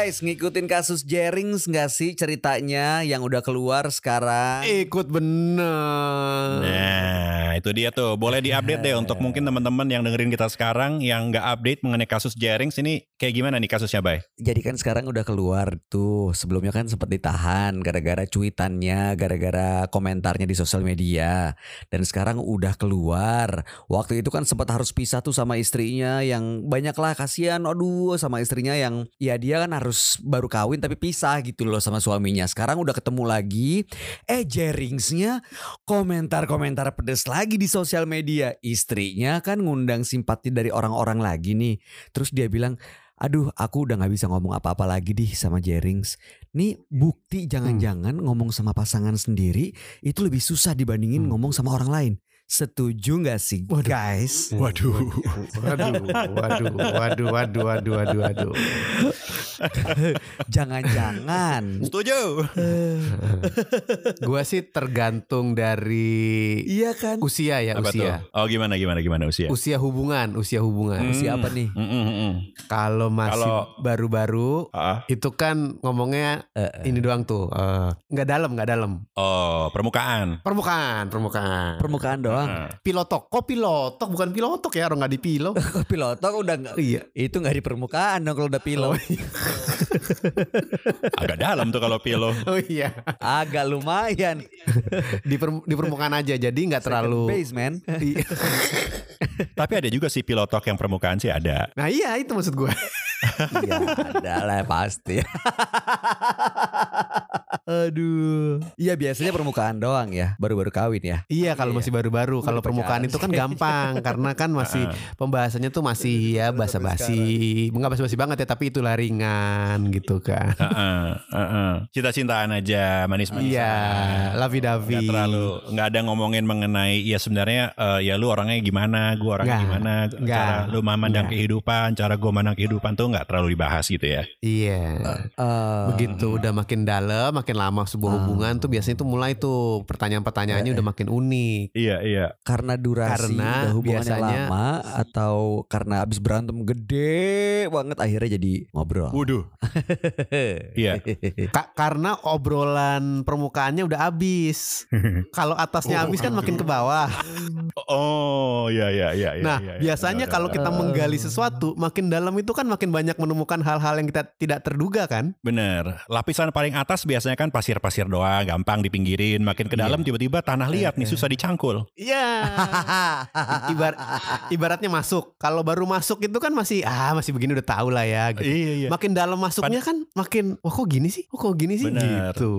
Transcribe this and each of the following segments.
Guys, ngikutin kasus Jerings nggak sih ceritanya yang udah keluar sekarang? Ikut bener. Nah, itu dia tuh. Boleh diupdate deh untuk mungkin teman-teman yang dengerin kita sekarang yang nggak update mengenai kasus Jerings ini kayak gimana nih kasusnya, Bay? Jadi kan sekarang udah keluar tuh. Sebelumnya kan sempat ditahan gara-gara cuitannya, gara-gara komentarnya di sosial media. Dan sekarang udah keluar. Waktu itu kan sempat harus pisah tuh sama istrinya yang banyak lah kasihan. Aduh, sama istrinya yang ya dia kan harus baru kawin tapi pisah gitu loh sama suaminya. Sekarang udah ketemu lagi. Eh Jeringsnya komentar-komentar pedes lagi di sosial media. Istrinya kan ngundang simpati dari orang-orang lagi nih. Terus dia bilang, aduh aku udah nggak bisa ngomong apa-apa lagi dih sama Jerings. Nih bukti jangan-jangan ngomong sama pasangan sendiri itu lebih susah dibandingin ngomong sama orang lain. Setuju nggak sih guys? Waduh. Waduh, waduh, waduh, waduh, waduh, waduh, waduh. Jangan-jangan. Setuju. Gua sih tergantung dari Iya kan? usia ya, Apa tuh? usia. Oh, gimana gimana gimana usia? Usia hubungan, usia hubungan. Usia apa nih? Mm, mm, mm. Kalau masih Kalau- baru-baru Ah, itu kan ngomongnya Eh, ini doang tuh. eh, nggak dalam, nggak dalam. Oh, permukaan. Permukaan, permukaan. Permukaan doang. Ah. Pilotok, kok pilotok bukan pilotok ya orang nggak dipilo. Kok pilotok udah nggak? iya. Itu nggak di permukaan dong kalau udah pilot. Agak dalam tuh kalau pilo. Oh iya. Agak lumayan. Di, per- di permukaan aja jadi nggak terlalu base man. Iya. Tapi ada juga sih pilotok yang permukaan sih ada. Nah iya itu maksud gue. Iya ada lah pasti. Aduh. Iya biasanya permukaan doang ya. Baru-baru kawin ya. Iya kalau masih baru-baru. Kalau permukaan itu kan gampang karena kan masih pembahasannya tuh masih ya basa-basi. Enggak basa-basi banget ya tapi itulah ringan gitu kan. Heeh, heeh. Cinta-cintaan aja, manis-manisan. Iya, lovey-dovey. Nggak terlalu nggak ada ngomongin mengenai ya sebenarnya eh, ya lu orangnya gimana, gua orangnya Nggak, gimana, nggak, cara lu memandang kehidupan, cara gua memandang kehidupan tuh nggak terlalu dibahas gitu ya. Iya. Eh, Begitu udah makin dalam, makin lama sebuah Ah. hubungan tuh biasanya tuh mulai tuh pertanyaan-pertanyaannya udah makin unik. Iya iya. karena durasi Karena udah hubungannya biasanya- lama atau karena abis berantem gede banget akhirnya jadi ngobrol. Waduh. Iya. Ka- karena obrolan permukaannya udah habis. Kalau atasnya habis kan makin ke bawah. Oh iya iya iya. iya, Nah, iya, iya. biasanya Benar, kalau kita menggali sesuatu, makin dalam itu kan makin banyak menemukan hal-hal yang kita tidak terduga kan? Bener. Lapisan paling atas biasanya kan pasir-pasir doang, gampang dipinggirin. Makin ke dalam tiba-tiba tanah liat nih susah dicangkul. Iya. Ibar ibaratnya masuk. Kalau baru masuk itu kan masih ah masih begini udah tahu lah ya. Gitu. Iya iya. Makin dalam masuknya kan makin wah kok gini sih? Oh, kok gini sih? Bener. Gitu.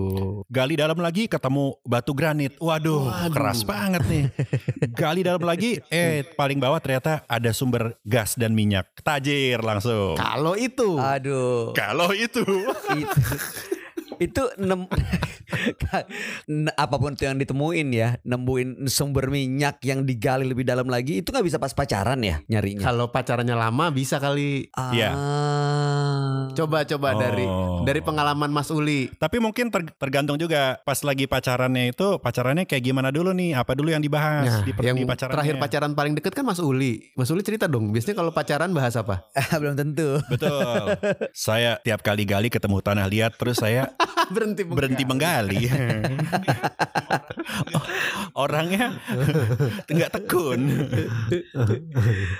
Gali dalam lagi ketemu batu granit. Waduh, Waduh. keras banget nih. Gali dalam lagi, eh paling bawah ternyata ada sumber gas dan minyak. Tajir langsung. Kalau itu Aduh. Kalau itu. itu itu nem apa pun itu yang ditemuin ya nemuin sumber minyak yang digali lebih dalam lagi itu nggak bisa pas pacaran ya nyarinya kalau pacarannya lama bisa kali. Iya. Ah. Coba coba dari Oh. dari pengalaman Mas Uli. Tapi mungkin ter- tergantung juga pas lagi pacarannya itu pacarannya kayak gimana dulu nih? Apa dulu yang dibahas Nah, di, yang di pacarannya? terakhir pacaran paling deket kan Mas Uli. Mas Uli cerita dong. Biasanya kalau pacaran bahas apa? belum tentu Betul. saya tiap kali gali ketemu tanah liat terus saya berhenti berhenti menggali. Orangnya nggak tekun.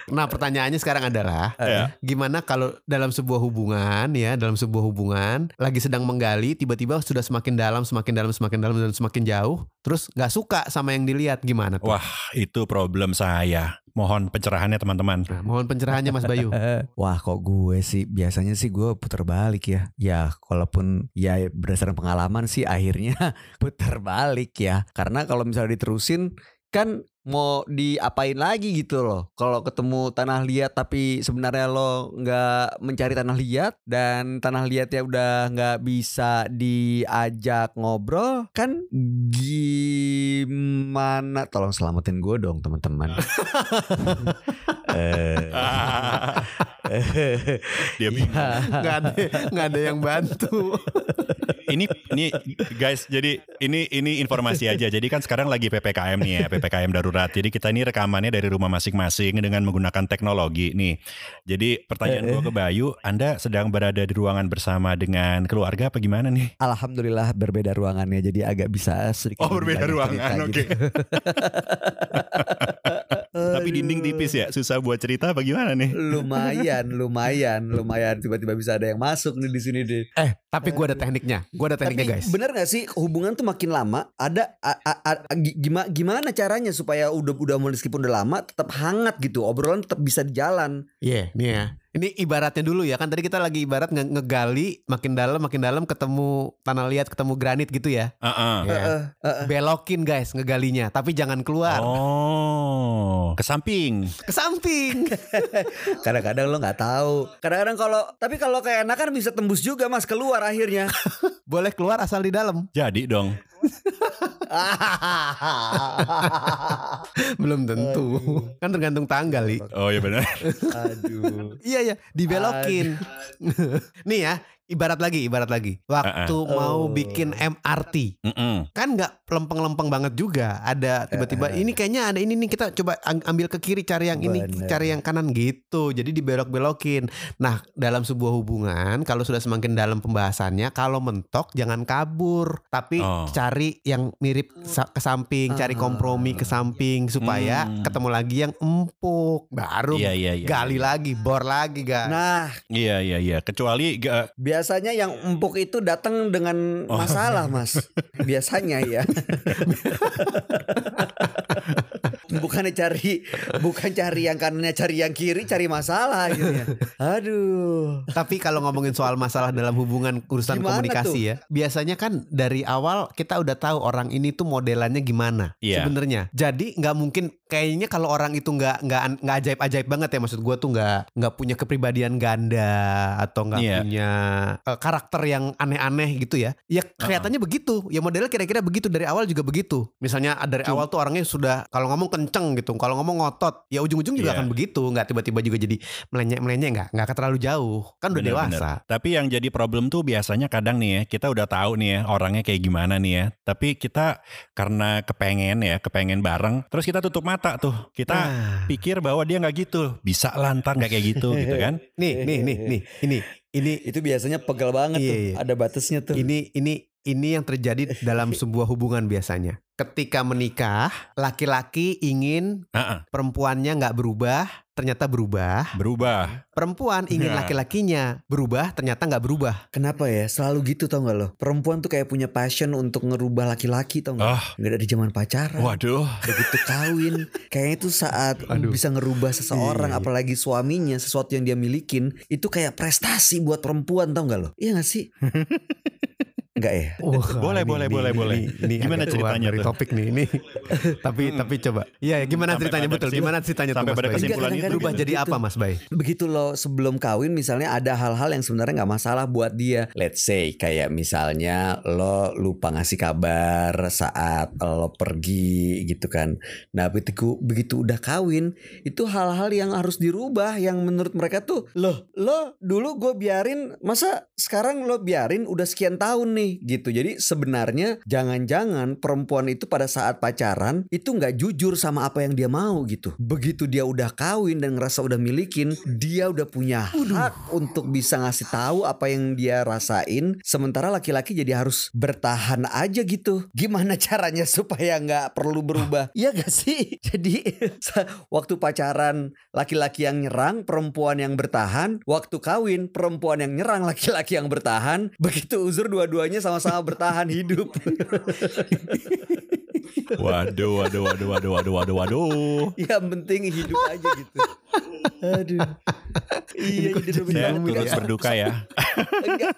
Nah pertanyaannya sekarang adalah Ya. gimana kalau dalam sebuah hubungan ya dalam sebuah hubungan lagi sedang menggali tiba-tiba sudah semakin dalam semakin dalam semakin dalam dan semakin jauh terus nggak suka sama yang dilihat gimana tuh? Wah, itu problem saya. Mohon pencerahannya teman-teman. Nah, mohon pencerahannya Mas Bayu. Wah kok gue sih biasanya sih gue putar balik ya Ya kalaupun ya berdasarkan pengalaman sih akhirnya putar balik ya Karena kalau misalnya diterusin kan mau diapain lagi gitu loh. Kalau ketemu tanah liat tapi sebenarnya lo nggak mencari tanah liat Dan tanah liatnya udah nggak bisa diajak ngobrol Kan gimana? Tolong selamatin gue dong teman-teman. Eh, Dia bingung. nggak ada nggak ada yang bantu. Ini ini guys, jadi ini ini informasi aja. Jadi kan sekarang lagi PPKM nih ya, PPKM darurat. Jadi kita ini rekamannya dari rumah masing-masing dengan menggunakan teknologi nih. Jadi pertanyaan gue ke Bayu, Anda sedang berada di ruangan bersama dengan keluarga apa gimana nih? Alhamdulillah berbeda ruangannya jadi agak bisa sedikit. Oh, berbeda ruangan, oke. gitu. Tapi dinding tipis ya, susah buat cerita apa gimana nih? lumayan, lumayan, lumayan. Tiba-tiba bisa ada yang masuk nih di sini deh. Eh, tapi gue ada tekniknya. Gue ada tekniknya Tapi guys. bener gak sih hubungan tuh makin lama ada a- a- a- gi- gimana gimana caranya supaya udah udah meskipun udah lama tetap hangat gitu obrolan tetap bisa jalan. Iya, nih ya. Ini ibaratnya dulu ya kan tadi kita lagi ibarat nge- ngegali makin dalam makin dalam ketemu tanah liat ketemu granit gitu ya. Heeh. Ya. Heeh, heeh. Belokin guys ngegalinya, tapi jangan keluar. Oh, ke samping. Ke samping. Kadang-kadang lo nggak tahu. Kadang-kadang kalau tapi kalau kayak enak kan bisa tembus juga mas keluar akhirnya. Boleh keluar asal di dalam. Jadi dong. Belum tentu. Kan tergantung tanggal, Li. Oh iya benar. Aduh. Iya ya, dibelokin. Nih ya, ibarat lagi, ibarat lagi. Waktu mau Oh. bikin MRT, Mm-mm. kan nggak lempeng-lempeng banget juga. Ada tiba-tiba ini kayaknya ada ini nih kita coba ambil ke kiri cari yang ini, Bener. cari yang kanan gitu. Jadi dibelok-belokin. Nah, dalam sebuah hubungan kalau sudah semakin dalam pembahasannya, kalau mentok jangan kabur, tapi Oh. cari yang mirip ke samping, cari kompromi ke samping supaya Hmm. ketemu lagi yang empuk. Baru Iya iya iya. gali lagi, bor lagi, guys. Nah Iya iya iya. Kecuali ga- biasanya yang empuk itu datang dengan Oh. masalah mas. Biasanya ya. Bukannya cari bukan cari yang kanannya cari yang kiri cari masalah gitu ya. Aduh. Tapi kalau ngomongin soal masalah dalam hubungan urusan Gimana komunikasi tuh? ya, biasanya kan dari awal kita udah tahu orang ini tuh modelannya gimana Iya. sebenarnya. Jadi nggak mungkin kayaknya kalau orang itu nggak nggak nggak ajaib ajaib banget ya maksud gua tuh nggak nggak punya kepribadian ganda atau nggak Iya. punya eh, karakter yang aneh-aneh gitu ya. Ya kelihatannya begitu. Ya modelnya kira-kira begitu dari awal juga begitu. Misalnya dari awal tuh orangnya sudah kalau ngomong kenceng gitu, kalau ngomong ngotot, ya ujung-ujung juga Iya. akan begitu. Nggak tiba-tiba juga jadi melenyek-melenyek nggak nggak terlalu jauh. Kan udah Bener-bener. dewasa. Tapi yang jadi problem tuh biasanya kadang nih ya, kita udah tahu nih ya orangnya kayak gimana nih ya. Tapi kita karena kepengen ya, kepengen bareng, terus kita tutup mata tuh. Kita Nah. pikir bahwa dia nggak gitu. Bisa lah ntar nggak kayak gitu gitu kan. Nih, nih, nih, nih, ini, ini, Itu biasanya pegel banget Iya, tuh. iya. Ada batasnya tuh. ini, ini, ini yang terjadi dalam sebuah hubungan biasanya. Ketika menikah, laki-laki ingin Heeh, perempuannya nggak berubah, ternyata berubah. berubah. Perempuan ingin Nah. laki-lakinya berubah, ternyata nggak berubah. Kenapa ya? Selalu gitu tau gak lo? Perempuan tuh kayak punya passion untuk ngerubah laki-laki tau gak? Ah. Gak dari zaman pacaran. Waduh. Begitu kawin, kayaknya itu saat Aduh. bisa ngerubah seseorang, Iya, iya. apalagi suaminya, sesuatu yang dia milikin, itu kayak prestasi buat perempuan tau gak lo? Iya gak sih? Enggak ya? Boleh, boleh, boleh, boleh. Gimana agak keluar ceritanya dari tuh? topik nih ini. tapi tapi coba. Iya, ya, gimana Sampai ceritanya betul? Gimana ceritanya tuh sampai Mas pada kesimpulan itu Berubah jadi gitu. apa Mas Bay? Begitu lo sebelum kawin misalnya ada hal-hal yang sebenarnya nggak masalah buat dia. Let's say kayak misalnya lo lupa ngasih kabar saat lo pergi gitu kan. Nah begitu begitu udah kawin itu hal-hal yang harus dirubah yang menurut mereka tuh loh lo dulu gue biarin masa sekarang lo biarin udah sekian tahun nih gitu. Jadi sebenarnya jangan-jangan perempuan itu pada saat pacaran itu nggak jujur sama apa yang dia mau gitu. Begitu dia udah kawin dan ngerasa udah milikin, dia udah punya hak untuk bisa ngasih tahu apa yang dia rasain. Sementara laki-laki jadi harus bertahan aja gitu. Gimana caranya supaya nggak perlu berubah? Iya gak sih? Jadi waktu pacaran laki-laki yang nyerang, perempuan yang bertahan. Waktu kawin, perempuan yang nyerang, laki-laki yang bertahan. Begitu uzur dua-duanya sama-sama bertahan hidup. Waduh, waduh, waduh, waduh, waduh, waduh, waduh. yang penting hidup aja gitu. Aduh. Iya, jadi lebih Saya turut berduka ya. Enggak,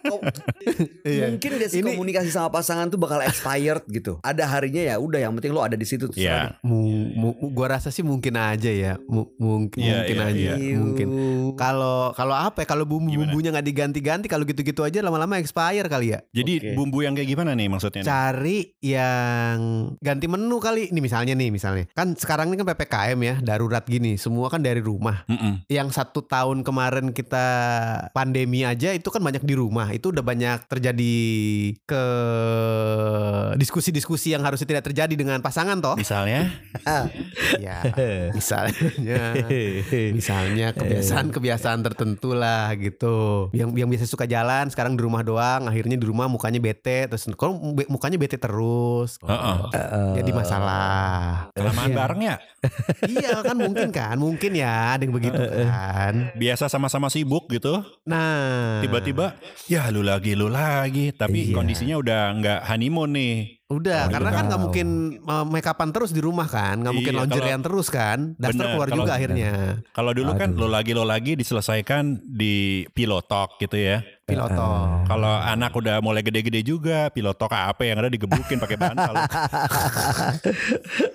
Iya. mungkin gak sih Ini- komunikasi sama pasangan tuh bakal expired gitu. Ada harinya ya udah yang penting lo ada di situ. Iya. Mu- mu- gua rasa sih mungkin aja ya, Mu- mungkin Iya, mungkin iya, aja, iya. mungkin. Kalau kalau apa ya? Kalau bumbu-bumbunya nggak diganti-ganti, kalau gitu-gitu aja lama-lama expire kali ya. Jadi Oke. bumbu yang kayak gimana nih maksudnya? nih? Cari yang ganti menu kali. Ini misalnya nih, misalnya. Kan sekarang ini kan PPKM ya, darurat gini. Semua kan dari rumah. Mm-mm. Yang satu tahun kemarin kita pandemi aja itu kan banyak di rumah. Itu udah banyak terjadi ke diskusi-diskusi yang harusnya tidak terjadi dengan pasangan toh. Misalnya? ya, misalnya misalnya kebiasaan-kebiasaan tertentu lah gitu. Yang yang biasa suka jalan sekarang di rumah doang, akhirnya di rumah mukanya bete terus kalau mukanya bete terus. Uh-uh. Jadi masalah. Kelamaan bareng ya? iya kan mungkin kan, mungkin ya ada yang begitu kan. Biasa sama-sama sibuk gitu. Nah, Tiba-tiba ya lu lagi lu lagi, tapi Iya. kondisinya udah nggak honeymoon nih. Udah, Oh, karena kan nggak mungkin uh, make upan terus di rumah kan, nggak mungkin Iya, laundryan terus kan, daster Bener, keluar kalau- juga akhirnya. Kalau dulu kan lo lagi lo lagi diselesaikan di pilotok gitu ya. Piloto. Kalau anak udah mulai gede-gede juga, pilotok apa yang ada digebukin pakai bantal.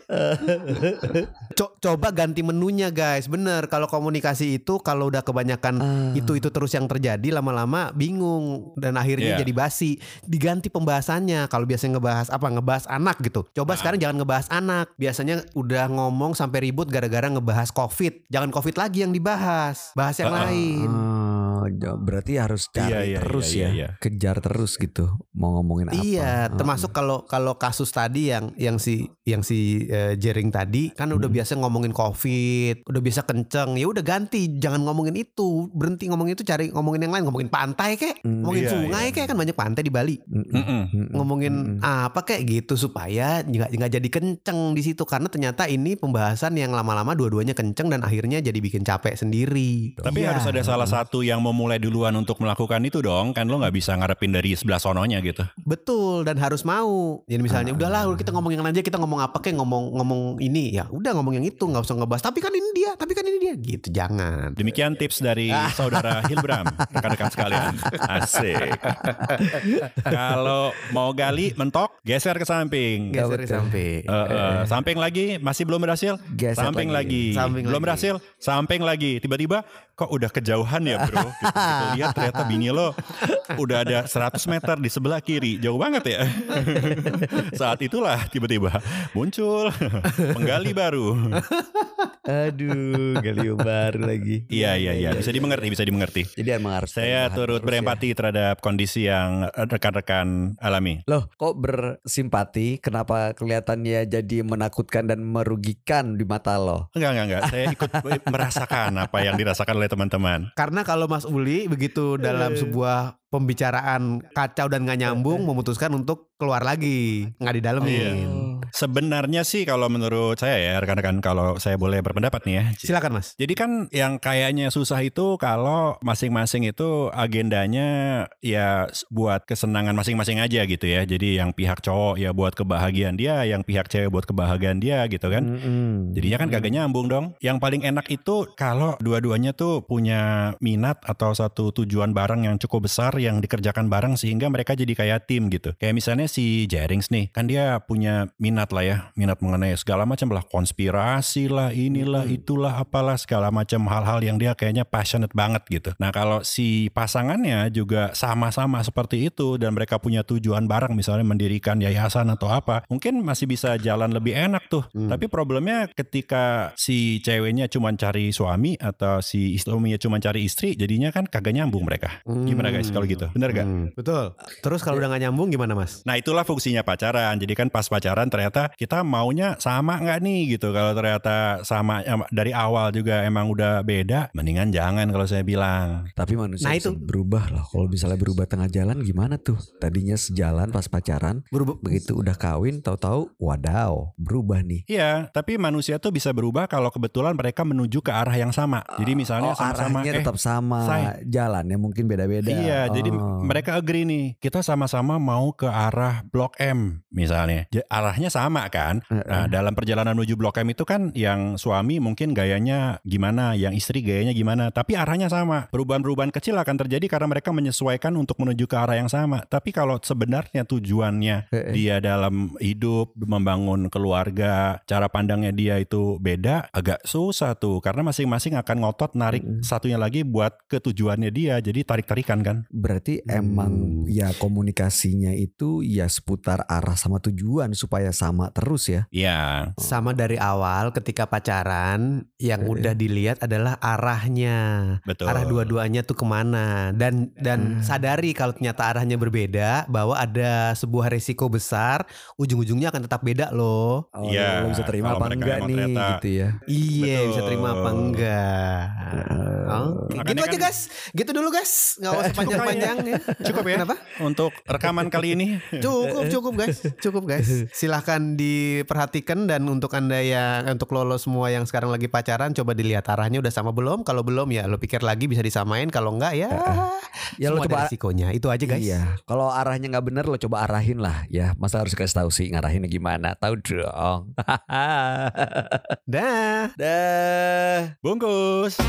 Co- coba ganti menunya guys, bener. Kalau komunikasi itu kalau udah kebanyakan itu itu terus yang terjadi lama-lama bingung dan akhirnya Iya. jadi basi. Diganti pembahasannya. Kalau biasanya ngebahas apa ngebahas anak gitu. Coba sekarang jangan ngebahas anak. Biasanya udah ngomong sampai ribut gara-gara ngebahas covid. Jangan covid lagi yang dibahas, bahas yang Ah, ah. lain. Oh, j- berarti harus cari Iya, iya, terus iya, ya, iya. kejar terus gitu, mau ngomongin apa? Iya, termasuk kalau kalau kasus tadi yang yang si yang si eh, Jering tadi kan udah Hmm. biasa ngomongin covid, udah biasa kenceng, ya udah ganti, jangan ngomongin itu, berhenti ngomongin itu, cari ngomongin yang lain, ngomongin pantai kek, Hmm, ngomongin iya, sungai iya. kek kan banyak pantai di Bali. Mm-mm. Mm-mm. ngomongin apa kayak gitu supaya nggak nggak jadi kenceng di situ karena ternyata ini pembahasan yang lama-lama dua-duanya kenceng dan akhirnya jadi bikin capek sendiri. Tapi Iya. harus ada salah satu yang memulai duluan untuk melakukan itu dong. Kan lo nggak bisa ngarepin dari sebelah sononya gitu. Betul dan harus mau. Jadi misalnya udahlah kita ngomong yang lain aja kita ngomong apa kayak ngomong ngomong ini ya udah ngomong yang itu nggak usah ngebahas. Tapi kan ini dia, tapi kan ini dia gitu jangan. Demikian tips dari saudara Hilbram, rekan-rekan sekalian. Asik. Kalau mau gali mentok, geser ke samping. Geser ke samping. Eh, eh, samping lagi masih belum berhasil. Geser samping lagi. lagi. Samping belum lagi. berhasil. Samping lagi. Tiba-tiba kok udah kejauhan ya bro. Gitu, gitu. Lihat ternyata bini lo udah ada 100 meter di sebelah kiri. Jauh banget ya. Saat itulah tiba-tiba muncul penggali baru. Aduh, Galio baru lagi. Iya iya iya. Bisa dimengerti, bisa dimengerti. Jadi emang harus Saya turut ya. berempati terhadap kondisi yang rekan-rekan alami. Loh, kok bersimpati? Kenapa kelihatannya jadi menakutkan dan merugikan di mata lo? Enggak enggak enggak. Saya ikut merasakan apa yang dirasakan oleh teman-teman. Karena kalau Mas Uli begitu dalam sebuah pembicaraan kacau dan nggak nyambung memutuskan untuk keluar lagi nggak didalemin. Sebenarnya sih kalau menurut saya ya rekan-rekan kalau saya boleh berpendapat nih ya. Silakan Mas. Jadi kan yang kayaknya susah itu kalau masing-masing itu agendanya ya buat kesenangan masing-masing aja gitu ya. Jadi yang pihak cowok ya buat kebahagiaan dia, yang pihak cewek buat kebahagiaan dia gitu kan. Mm-mm. Jadinya kan kagak nyambung dong. Yang paling enak itu kalau dua-duanya tuh punya minat atau satu tujuan bareng yang cukup besar yang dikerjakan bareng sehingga mereka jadi kayak tim gitu. Kayak misalnya si Jerings nih, kan dia punya minat lah ya, minat mengenai segala macam lah konspirasi lah, inilah itulah apalah segala macam hal-hal yang dia kayaknya passionate banget gitu. Nah, kalau si pasangannya juga sama-sama seperti itu dan mereka punya tujuan bareng misalnya mendirikan yayasan atau apa, mungkin masih bisa jalan lebih enak tuh. Tapi problemnya ketika si ceweknya cuma cari suami atau si suaminya cuma cari istri, jadinya kan kagak nyambung mereka. Gimana guys kalau gitu? Bener gak? Hmm, betul. Terus kalau udah nggak nyambung gimana Mas? Nah itulah fungsinya pacaran. Jadi kan pas pacaran ternyata kita maunya sama nggak nih gitu. Kalau ternyata sama em, dari awal juga emang udah beda, mendingan jangan kalau saya bilang. Tapi manusia Nah, itu. berubah loh. Kalau misalnya berubah tengah jalan gimana tuh? Tadinya sejalan pas pacaran, Berubah. begitu udah kawin, tahu-tahu wadaw, berubah nih. Iya, tapi manusia tuh bisa berubah kalau kebetulan mereka menuju ke arah yang sama. Jadi misalnya oh, sama-sama arahnya eh, tetap sama, say- jalannya mungkin beda-beda. Iya, jadi Oh. mereka agree nih. Kita sama-sama mau ke arah Blok M misalnya. Arahnya sama kan? Nah, dalam perjalanan menuju Blok M itu kan yang suami mungkin gayanya gimana, yang istri gayanya gimana, tapi arahnya sama. Perubahan-perubahan kecil akan terjadi karena mereka menyesuaikan untuk menuju ke arah yang sama. Tapi kalau sebenarnya tujuannya eh. dia dalam hidup membangun keluarga, cara pandangnya dia itu beda, agak susah tuh karena masing-masing akan ngotot narik satunya lagi buat ke tujuannya dia. Jadi tarik-tarikan kan. Berarti emang ya komunikasinya itu ya seputar arah sama tujuan supaya sama terus ya. Iya. Sama dari awal ketika pacaran yang Eh. udah dilihat adalah arahnya. Betul. Arah dua-duanya tuh ke mana dan dan Hmm. sadari kalau ternyata arahnya berbeda bahwa ada sebuah resiko besar ujung-ujungnya akan tetap beda loh. Oh, Iya, lo bisa terima kalau apa enggak nih ternyata- gitu ya. Iya Betul. bisa terima apa enggak. Oke, Makanya gitu aja kan- guys. Gitu dulu guys. Nggak usah panjang-panjang ya. Cukup ya. Kenapa? Untuk rekaman kali ini. Cukup, cukup guys, cukup guys. Silahkan diperhatikan dan untuk anda yang untuk lolo semua yang sekarang lagi pacaran, coba dilihat arahnya udah sama belum. Kalau belum ya lo pikir lagi bisa disamain. Kalau enggak ya, Ya lo coba risikonya. Itu aja guys. Iya, kalau arahnya nggak bener lo coba arahin lah ya. Masa harus kasih tahu sih ngarahinnya gimana? Tahu dong. Dah. Dah. Bungkus.